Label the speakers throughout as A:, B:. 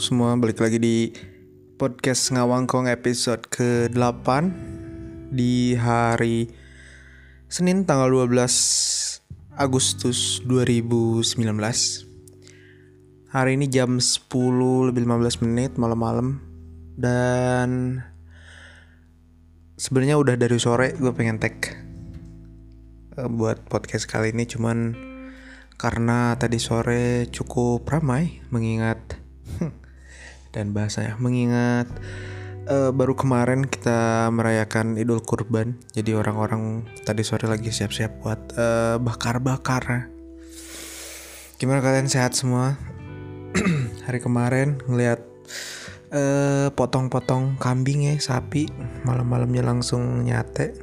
A: Semua, balik lagi di podcast Ngawangkong episode ke-8 Di hari Senin tanggal 12 Agustus 2019 Hari ini jam 10 lebih 15 menit malam-malam. Dan sebenarnya udah dari sore gue pengen tag uh, Buat podcast kali ini. Cuman karena tadi sore cukup ramai mengingat dan bahasanya mengingat uh, baru kemarin kita merayakan Idul Kurban jadi orang-orang tadi sore lagi siap-siap buat uh, bakar-bakar. Gimana kalian? Sehat semua? Hari kemarin ngelihat uh, potong-potong kambing ya sapi. Malam-malamnya langsung nyate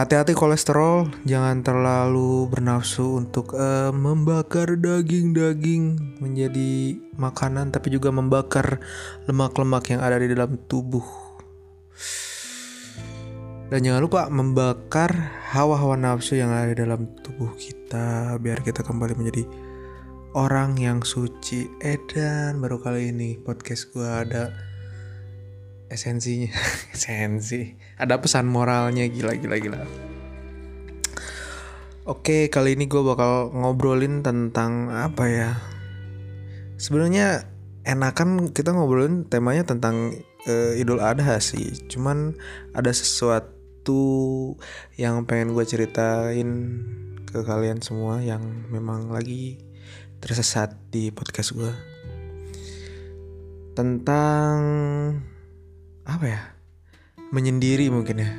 A: Hati-hati kolesterol, jangan terlalu bernafsu untuk uh, membakar daging-daging menjadi makanan, tapi juga membakar lemak-lemak yang ada di dalam tubuh. Dan jangan lupa membakar hawa-hawa nafsu yang ada di dalam tubuh kita, biar kita kembali menjadi orang yang suci. Edan baru kali ini podcast gue ada esensinya. Esensi. Ada pesan moralnya gila gila gila. Oke kali ini gue bakal ngobrolin tentang apa ya? Sebenarnya enakan kita ngobrolin temanya tentang uh, Idul Adha sih. Cuman ada sesuatu yang pengen gue ceritain ke kalian semua yang memang lagi tersesat di podcast gue tentang apa ya? Menyendiri mungkin ya.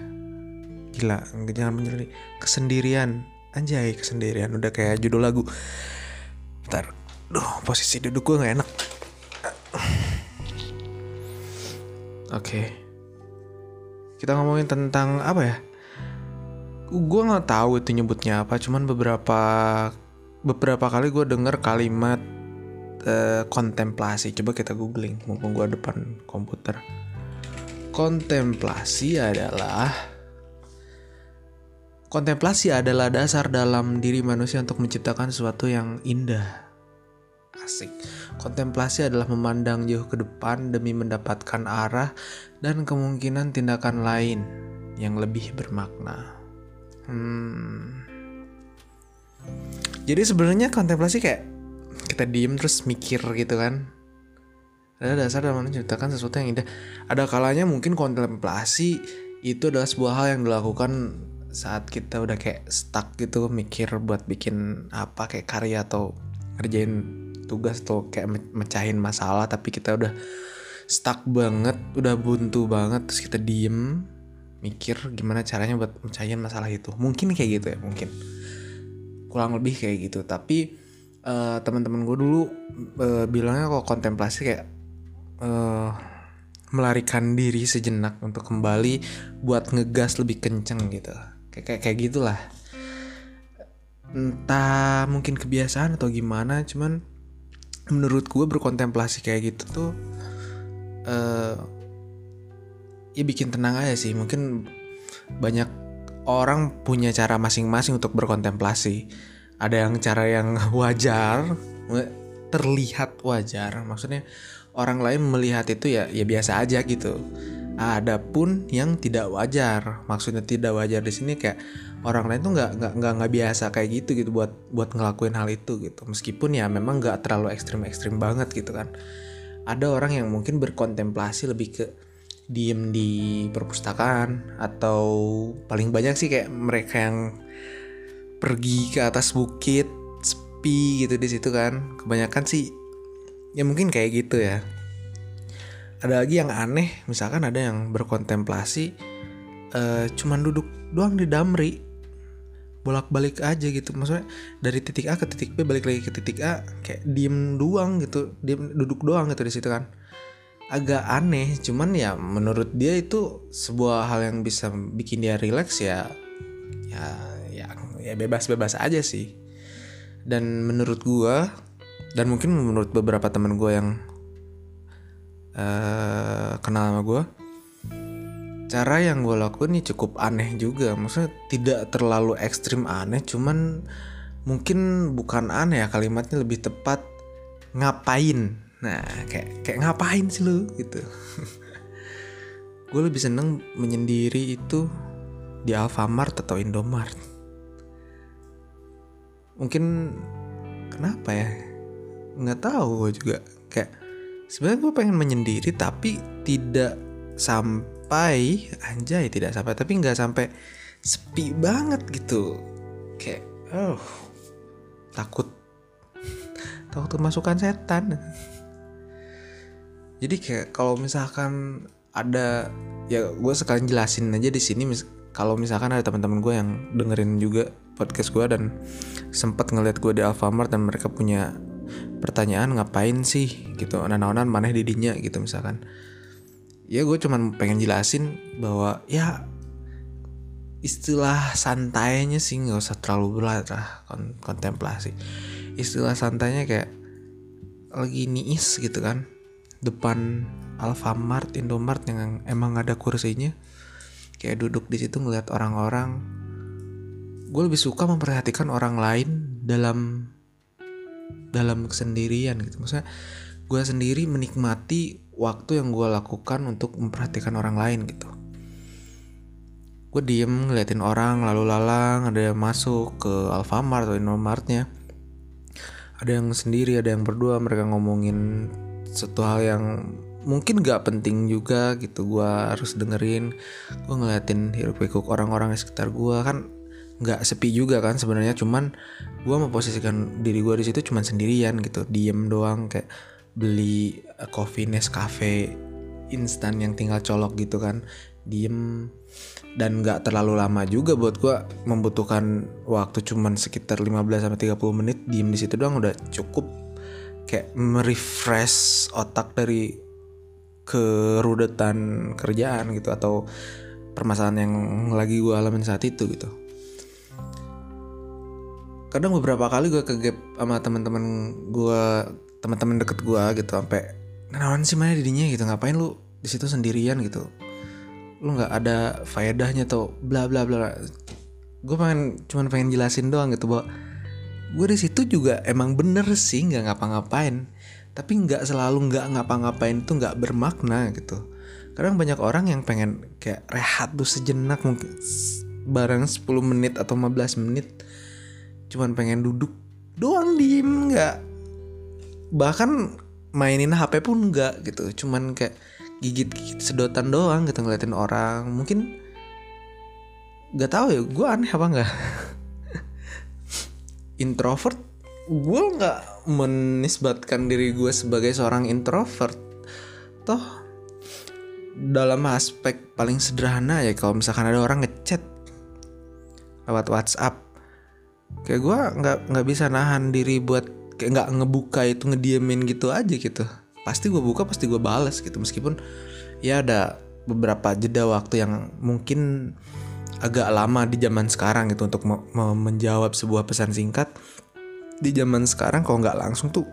A: Gila jangan menyendiri. Kesendirian. Anjay kesendirian. Udah kayak judul lagu. Ntar duh posisi duduk gue nggak enak. Oke. Okay. kita ngomongin tentang apa ya? Gue nggak tahu itu nyebutnya apa cuman beberapa beberapa kali gue denger kalimat uh, kontemplasi. Coba kita googling mumpung gue depan komputer Kontemplasi adalah Kontemplasi adalah dasar dalam diri manusia untuk menciptakan sesuatu yang indah. Asik. Kontemplasi adalah memandang jauh ke depan demi mendapatkan arah dan kemungkinan tindakan lain yang lebih bermakna. Hmm. Jadi sebenarnya kontemplasi kayak kita diem terus mikir gitu kan ada dasar dalam menciptakan sesuatu yang indah. Ada kalanya mungkin kontemplasi itu adalah sebuah hal yang dilakukan saat kita udah kayak stuck gitu mikir buat bikin apa kayak karya atau ngerjain tugas atau kayak mecahin masalah tapi kita udah stuck banget, udah buntu banget terus kita diem mikir gimana caranya buat mecahin masalah itu. Mungkin kayak gitu ya, mungkin. Kurang lebih kayak gitu. Tapi uh, teman-teman gue dulu uh, bilangnya kok kontemplasi kayak uh, melarikan diri sejenak untuk kembali buat ngegas lebih kenceng gitu. Kayak kayak, kayak gitulah. Entah mungkin kebiasaan atau gimana cuman menurut gue berkontemplasi kayak gitu tuh uh, ya bikin tenang aja sih. Mungkin banyak orang punya cara masing-masing untuk berkontemplasi. Ada yang cara yang wajar terlihat wajar. Maksudnya orang lain melihat itu ya ya biasa aja gitu. Adapun yang tidak wajar, maksudnya tidak wajar di sini kayak orang lain tuh nggak nggak nggak nggak biasa kayak gitu gitu buat buat ngelakuin hal itu gitu. Meskipun ya memang nggak terlalu ekstrim ekstrim banget gitu kan. Ada orang yang mungkin berkontemplasi lebih ke diem di perpustakaan atau paling banyak sih kayak mereka yang pergi ke atas bukit sepi gitu di situ kan. Kebanyakan sih ya mungkin kayak gitu ya. Ada lagi yang aneh misalkan ada yang berkontemplasi uh, cuman duduk doang di damri bolak-balik aja gitu. Maksudnya dari titik A ke titik B balik lagi ke titik A kayak diem doang gitu diem duduk doang gitu di situ kan. Agak aneh cuman ya menurut dia itu sebuah hal yang bisa bikin dia relax ya ya ya ya bebas-bebas aja sih. Dan menurut gua dan mungkin menurut beberapa teman gue yang uh, kenal sama gue cara yang gue lakuin ini cukup aneh juga. Maksudnya tidak terlalu ekstrim aneh cuman mungkin bukan aneh ya kalimatnya lebih tepat ngapain? Nah kayak kayak ngapain sih lu? Gitu. Gue lebih seneng menyendiri itu di Alfamart atau Indomart. Mungkin kenapa ya nggak tahu gue juga kayak sebenarnya gue pengen menyendiri tapi tidak sampai anjay tidak sampai tapi nggak sampai sepi banget gitu. Kayak oh takut takut kemasukan setan. Jadi kayak kalau misalkan ada ya gue sekalian jelasin aja di sini mis kalau misalkan ada teman-teman gue yang dengerin juga podcast gue dan sempat ngeliat gue di Alfamart dan mereka punya pertanyaan ngapain sih? gitu. Nanan maneh didinya gitu misalkan. Ya gue cuman pengen jelasin bahwa ya istilah santainya sih nggak usah terlalu berat lah kontemplasi. Istilah santainya kayak lagi niis gitu kan. Depan Alfamart, Indomart yang emang ada kursinya. Kayak duduk di situ ngeliat orang-orang. Gue lebih suka memperhatikan orang lain dalam dalam kesendirian gitu. Maksudnya gue sendiri menikmati waktu yang gue lakukan untuk memperhatikan orang lain gitu. Gue diem ngeliatin orang lalu lalang ada yang masuk ke Alfamart atau Indomartnya ada yang sendiri ada yang berdua mereka ngomongin satu hal yang mungkin gak penting juga gitu. Gue harus dengerin gue ngeliatin hiruk pikuk orang-orang di sekitar gue kan nggak sepi juga kan sebenarnya. Cuman gue memposisikan diri gue di situ cuman sendirian gitu. Diem doang kayak beli eh, coffee Nescafe instan yang tinggal colok gitu kan. Diem. Dan nggak terlalu lama juga buat gue membutuhkan waktu cuman sekitar 15 sampai 30 menit. Diem di situ doang udah cukup. Kayak merefresh otak dari kerudetan kerjaan gitu atau permasalahan yang lagi gue alamin saat itu gitu kadang beberapa kali gue kegep sama teman-teman gue teman-teman deket gue gitu sampai nawan sih mana didinya? gitu ngapain lu di situ sendirian? gitu. Lu nggak ada faedahnya tuh bla bla bla. Gue pengen cuman pengen jelasin doang gitu bahwa gue di situ juga emang bener sih nggak ngapa-ngapain. Tapi nggak selalu nggak ngapa-ngapain tuh nggak bermakna gitu. Kadang banyak orang yang pengen kayak rehat tuh sejenak mungkin bareng 10 menit atau 15 menit cuman pengen duduk doang diem nggak. Bahkan mainin HP pun nggak gitu cuman kayak gigit-gigit sedotan doang gitu ngeliatin orang. Mungkin nggak tahu ya gue aneh apa nggak? Introvert? Gue nggak menisbatkan diri gue sebagai seorang introvert. Toh dalam aspek paling sederhana ya kalau misalkan ada orang ngechat lewat WhatsApp kayak gue nggak nggak bisa nahan diri buat kayak nggak ngebuka itu ngediemin gitu aja gitu. Pasti gue buka pasti gue balas gitu. Meskipun ya ada beberapa jeda waktu yang mungkin agak lama di zaman sekarang gitu untuk me me menjawab sebuah pesan singkat. Di zaman sekarang kalau nggak langsung tuh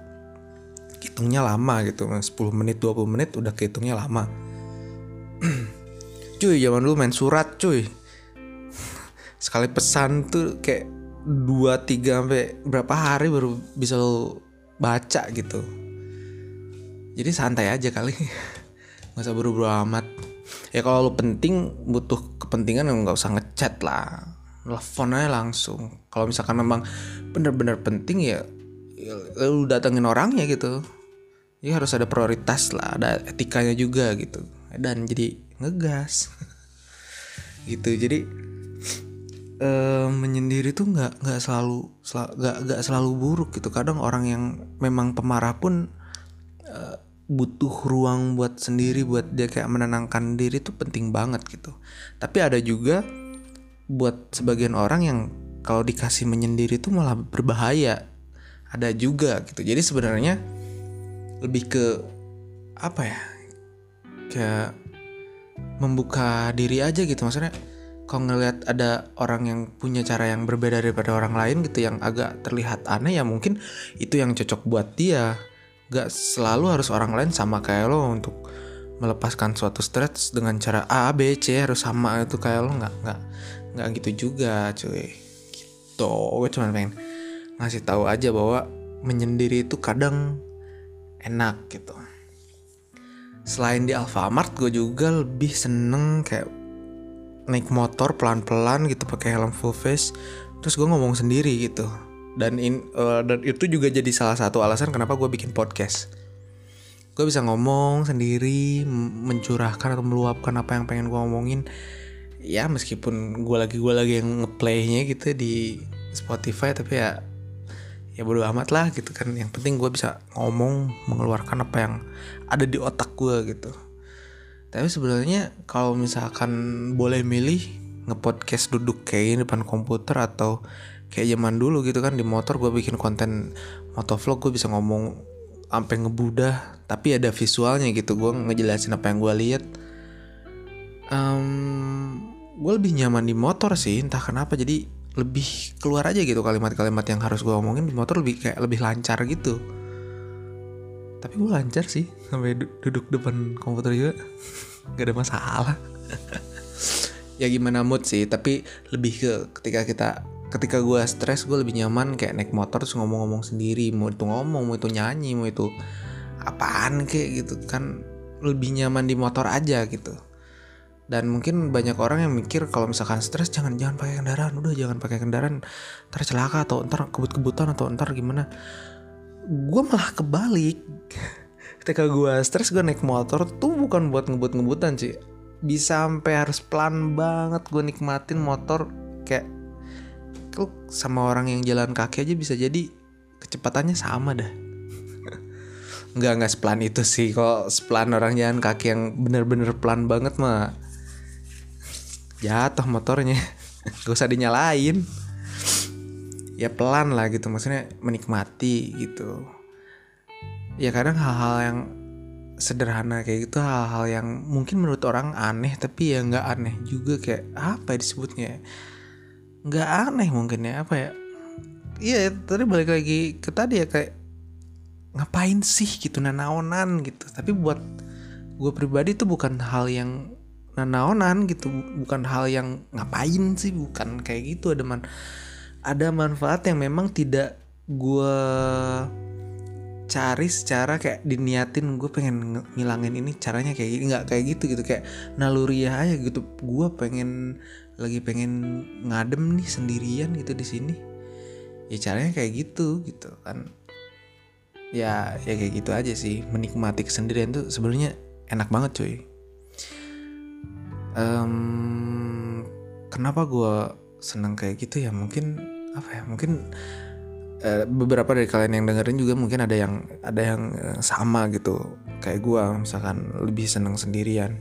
A: hitungnya lama gitu. 10 menit 20 menit udah kehitungnya lama. Cuy zaman dulu main surat cuy. Sekali pesan tuh kayak 2 3 sampai berapa hari baru bisa lo baca gitu. Jadi santai aja kali. Nggak usah buru-buru amat. Ya kalau lo penting butuh kepentingan nggak usah ngechat lah. Telepon aja langsung. Kalau misalkan memang bener-bener penting ya, ya lu datengin orangnya gitu. Ya harus ada prioritas lah ada etikanya juga gitu. Dan jadi ngegas. Gitu. Jadi uh, menyendiri tuh nggak nggak selalu nggak nggak selalu buruk gitu. Kadang orang yang memang pemarah pun uh, butuh ruang buat sendiri buat dia kayak menenangkan diri tuh penting banget gitu. Tapi ada juga buat sebagian orang yang kalau dikasih menyendiri itu malah berbahaya. Ada juga gitu. Jadi sebenarnya lebih ke apa ya? Kayak membuka diri aja gitu. Maksudnya kalau ngelihat ada orang yang punya cara yang berbeda daripada orang lain gitu yang agak terlihat aneh ya mungkin itu yang cocok buat dia. Gak selalu harus orang lain sama kayak lo untuk melepaskan suatu stres dengan cara A B C harus sama itu kayak lo. Nggak nggak nggak gitu juga cuy. Gitu. Gue cuma pengen ngasih tahu aja bahwa menyendiri itu kadang enak gitu. Selain di Alfamart gue juga lebih seneng kayak naik motor pelan-pelan gitu pakai helm full face terus gue ngomong sendiri gitu. Dan in, uh, dan itu juga jadi salah satu alasan kenapa gue bikin podcast. Gue bisa ngomong sendiri mencurahkan atau meluapkan apa yang pengen gue ngomongin ya meskipun gue lagi gue lagi yang ngeplaynya gitu di Spotify tapi ya ya bodo amat lah gitu kan. Yang penting gue bisa ngomong mengeluarkan apa yang ada di otak gue gitu tapi sebenarnya kalau misalkan boleh milih ngepodcast duduk kayak depan komputer atau kayak zaman dulu gitu kan di motor gue bikin konten motovlog gue bisa ngomong sampai ngebudah tapi ada visualnya gitu. Gue ngejelasin apa yang gue lihat. Um, gue lebih nyaman di motor sih entah kenapa. Jadi lebih keluar aja gitu kalimat-kalimat yang harus gue omongin di motor lebih kayak lebih lancar gitu tapi gue lancar sih sampai duduk depan komputer juga. Gak ada masalah. Ya gimana mood sih tapi lebih ke ketika kita ketika gue stres gue lebih nyaman kayak naik motor terus ngomong-ngomong sendiri. Mau itu ngomong mau itu nyanyi mau itu apaan kayak gitu kan lebih nyaman di motor aja gitu. Dan mungkin banyak orang yang mikir kalau misalkan stres jangan jangan pakai kendaraan. Udah jangan pakai kendaraan. Ntar celaka atau ntar kebut-kebutan atau ntar gimana gue malah kebalik. Ketika gue stres gue naik motor tuh bukan buat ngebut-ngebutan sih bisa sampai harus pelan banget gue nikmatin motor kayak lu sama orang yang jalan kaki aja bisa jadi kecepatannya sama dah. Nggak nggak sepelan itu sih. Kok sepelan orang jalan kaki yang bener-bener pelan banget mah jatuh motornya. Gak usah dinyalain ya pelan lah gitu maksudnya menikmati gitu. Ya kadang hal-hal yang sederhana kayak gitu hal-hal yang mungkin menurut orang aneh tapi ya nggak aneh juga kayak apa ya disebutnya nggak aneh mungkin ya apa ya? Iya tadi balik lagi ke tadi ya kayak ngapain sih gitu nanaonan gitu. Tapi buat gue pribadi itu bukan hal yang nanaonan gitu bukan hal yang ngapain sih bukan kayak gitu ada man ada manfaat yang memang tidak gue cari secara kayak diniatin gue pengen ngilangin ini caranya kayak gini nggak kayak gitu gitu. Kayak naluriah aja gitu. Gue pengen lagi pengen ngadem nih sendirian gitu di sini. Ya caranya kayak gitu gitu kan. Ya ya kayak gitu aja sih. Menikmati kesendirian tuh sebenarnya enak banget cuy. Um, kenapa gue seneng kayak gitu ya? Mungkin apa ya mungkin uh, beberapa dari kalian yang dengerin juga mungkin ada yang ada yang uh, sama gitu kayak gue misalkan lebih seneng sendirian.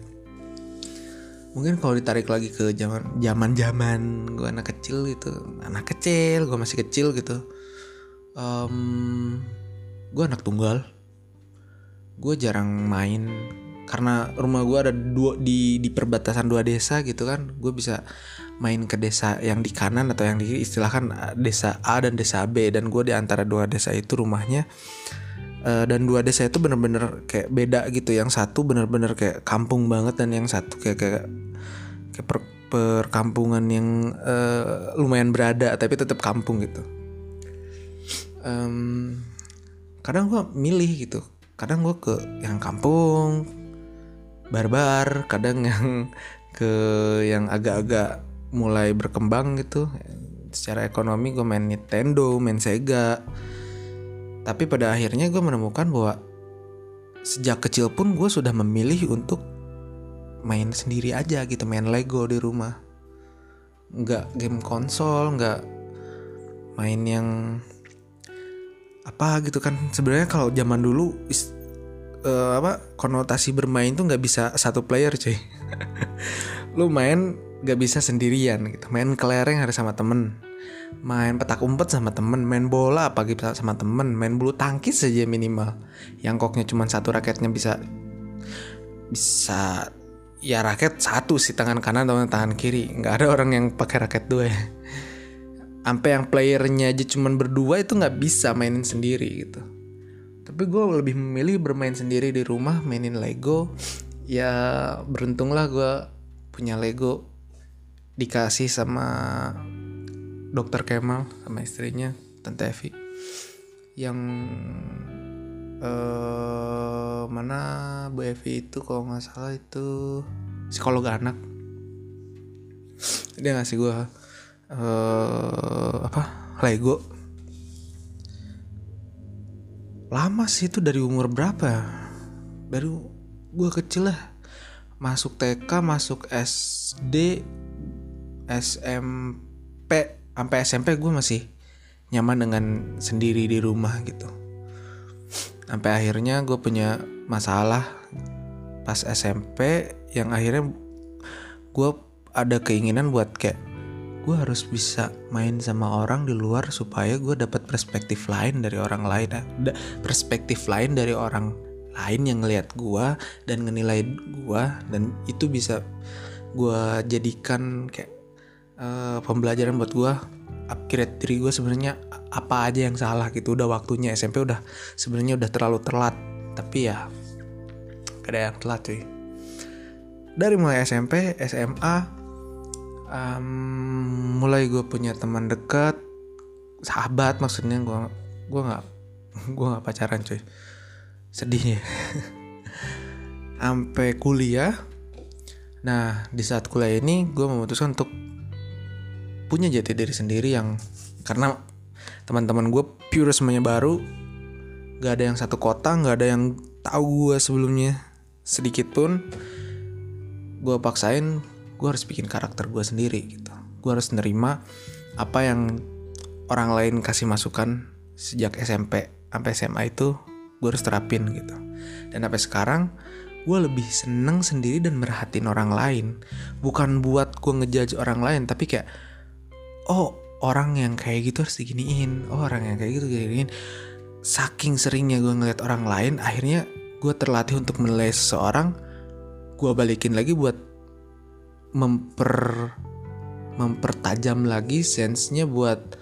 A: Mungkin kalau ditarik lagi ke zaman zaman zaman gue anak kecil gitu anak kecil gue masih kecil gitu um, gue anak tunggal. Gue jarang main karena rumah gue ada dua di di perbatasan dua desa gitu kan gue bisa main ke desa yang di kanan atau yang di istilahkan eh, desa A dan desa B dan gue di antara dua desa itu rumahnya uh, dan dua desa itu bener-bener kayak beda gitu. Yang satu bener-bener kayak kampung banget dan yang satu kayak kayak, kayak per, perkampungan yang uh, lumayan berada tapi tetap kampung gitu. Um, kadang gue milih gitu. Kadang gue ke yang kampung barbar kadang yang ke yang agak-agak mulai berkembang gitu. Secara ekonomi gue main Nintendo main Sega. Tapi pada akhirnya gue menemukan bahwa sejak kecil pun gue sudah memilih untuk main sendiri aja gitu main Lego di rumah. Nggak game konsol nggak main yang apa gitu kan. Sebenarnya kalau zaman dulu uh, apa konotasi bermain tuh nggak bisa satu player cuy. Lu main nggak bisa sendirian gitu. Main kelereng harus sama temen. Main petak umpet sama temen. Main bola pagi sama temen. Main bulu tangkis saja minimal. Yang koknya cuma satu raketnya bisa bisa ya raket satu sih tangan kanan atau tangan kiri. Nggak ada orang yang pakai raket dua ya. Sampai yang playernya aja cuman berdua itu nggak bisa mainin sendiri gitu tapi gue lebih memilih bermain sendiri di rumah mainin Lego. Ya beruntunglah gue punya Lego dikasih sama dokter Kemal sama istrinya tante Evi. Yang eh mana Bu Evi itu kalau nggak salah itu psikolog anak. Dia ngasih gue eh apa Lego lama sih itu dari umur berapa? Dari gue kecil lah. Masuk TK masuk SD SMP sampai SMP gue masih nyaman dengan sendiri di rumah gitu. Sampai akhirnya gue punya masalah pas SMP yang akhirnya gue ada keinginan buat kayak gue harus bisa main sama orang di luar supaya gue dapat perspektif lain dari orang lain ada perspektif lain dari orang lain yang ngelihat gue dan ngenilai gue dan itu bisa gue jadikan kayak uh, pembelajaran buat gue upgrade diri gue sebenarnya apa aja yang salah gitu. Udah waktunya SMP udah sebenarnya udah terlalu telat tapi ya ada yang telat cuy. Dari mulai SMP SMA um, mulai gue punya teman dekat sahabat maksudnya gue gue nggak gue nggak pacaran cuy. Sedihnya sampai kuliah. Nah di saat kuliah ini gue memutuskan untuk punya jati diri sendiri yang karena teman-teman gue pure semuanya baru. Gak ada yang satu kota gak ada yang tahu gue sebelumnya sedikit pun. Gue paksain gue harus bikin karakter gue sendiri gitu. Gue harus nerima apa yang orang lain kasih masukan sejak SMP sampai SMA itu gue harus terapin gitu. Dan sampai sekarang gue lebih seneng sendiri dan merhatiin orang lain. Bukan buat gue ngejudge orang lain tapi kayak oh orang yang kayak gitu harus diginiin. Oh orang yang kayak gitu diginiin. Saking seringnya gue ngeliat orang lain akhirnya gue terlatih untuk menilai seseorang gue balikin lagi buat memper mempertajam lagi sensenya buat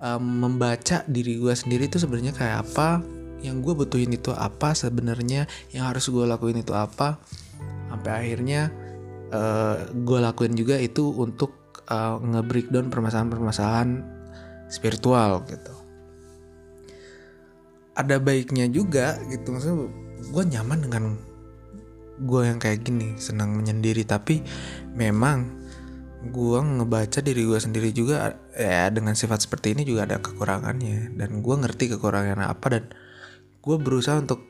A: um, membaca diri gue sendiri itu sebenarnya kayak apa yang gue butuhin itu apa sebenarnya yang harus gue lakuin itu apa sampai akhirnya uh, gue lakuin juga itu untuk uh, nge-breakdown permasalahan-permasalahan spiritual gitu. Ada baiknya juga gitu maksudnya gue nyaman dengan gue yang kayak gini senang menyendiri. Tapi memang gue ngebaca diri gue sendiri juga ya dengan sifat seperti ini juga ada kekurangannya. Dan gue ngerti kekurangannya apa dan gue berusaha untuk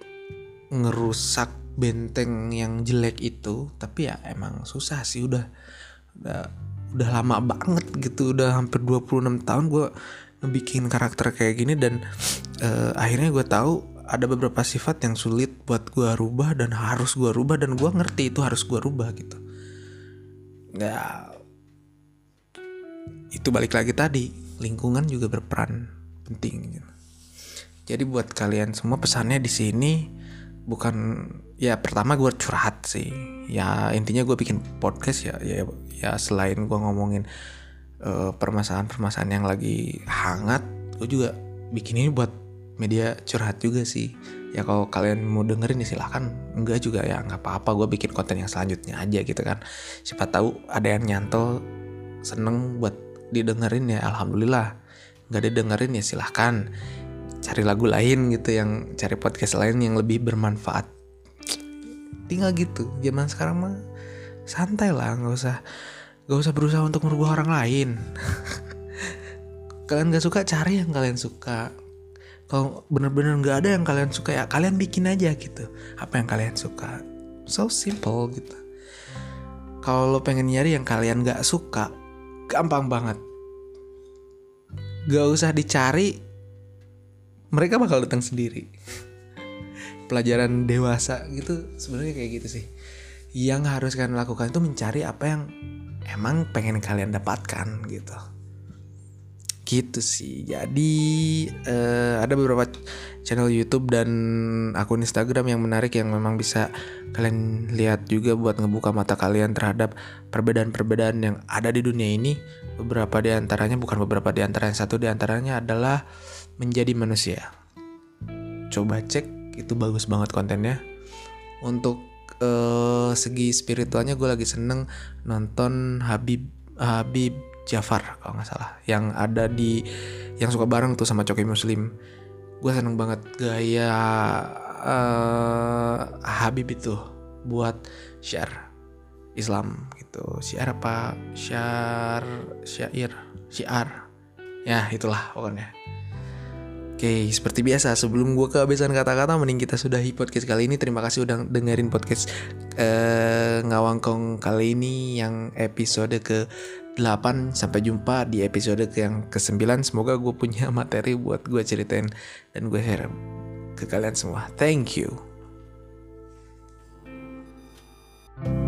A: ngerusak benteng yang jelek itu. Tapi ya emang susah sih udah udah udah lama banget gitu udah hampir 26 tahun gue ngebikin karakter kayak gini. Dan uh, akhirnya gue tahu ada beberapa sifat yang sulit buat gue rubah dan harus gue rubah dan gue ngerti itu harus gue rubah gitu nggak itu balik lagi tadi lingkungan juga berperan penting gitu. jadi buat kalian semua pesannya di sini bukan ya pertama gue curhat sih ya intinya gue bikin podcast ya ya ya selain gue ngomongin permasalahan permasalahan-permasalahan yang lagi hangat gue juga bikin ini buat media curhat juga sih. Ya kalau kalian mau dengerin ya silahkan. Enggak juga ya nggak apa-apa. Gue bikin konten yang selanjutnya aja gitu kan. Siapa tahu ada yang nyantol seneng buat didengerin ya. Alhamdulillah. Nggak didengerin ya silahkan. Cari lagu lain gitu yang cari podcast lain yang lebih bermanfaat. Tinggal gitu. Zaman sekarang mah santai lah nggak usah nggak usah berusaha untuk merubah orang lain. Kalian gak suka cari yang kalian suka kalau bener-bener nggak ada yang kalian suka ya kalian bikin aja gitu. Apa yang kalian suka? So simple gitu. Kalau lo pengen nyari yang kalian gak suka gampang banget. Gak usah dicari mereka bakal datang sendiri. Pelajaran dewasa gitu sebenarnya kayak gitu sih. Yang harus kalian lakukan itu mencari apa yang emang pengen kalian dapatkan gitu gitu sih. Jadi uh, ada beberapa channel YouTube dan akun Instagram yang menarik yang memang bisa kalian lihat juga buat ngebuka mata kalian terhadap perbedaan-perbedaan yang ada di dunia ini. Beberapa di antaranya bukan beberapa di antaranya satu di antaranya adalah menjadi manusia. Coba cek itu bagus banget kontennya. Untuk uh, segi spiritualnya gue lagi seneng nonton Habib Habib Jafar kalau nggak salah yang ada di yang suka bareng tuh sama Coki Muslim. Gue seneng banget gaya uh, Habib itu buat share Islam gitu. Syiar apa? Syiar syair syiar. Ya itulah pokoknya. Oke, seperti biasa sebelum gue kehabisan kata-kata mending kita sudahi podcast kali ini. Terima kasih udah dengerin podcast uh, ngawangkong kali ini yang episode ke 8 sampai jumpa di episode yang ke-9 semoga gue punya materi buat gue ceritain dan gue share ke kalian semua. Thank you thank you.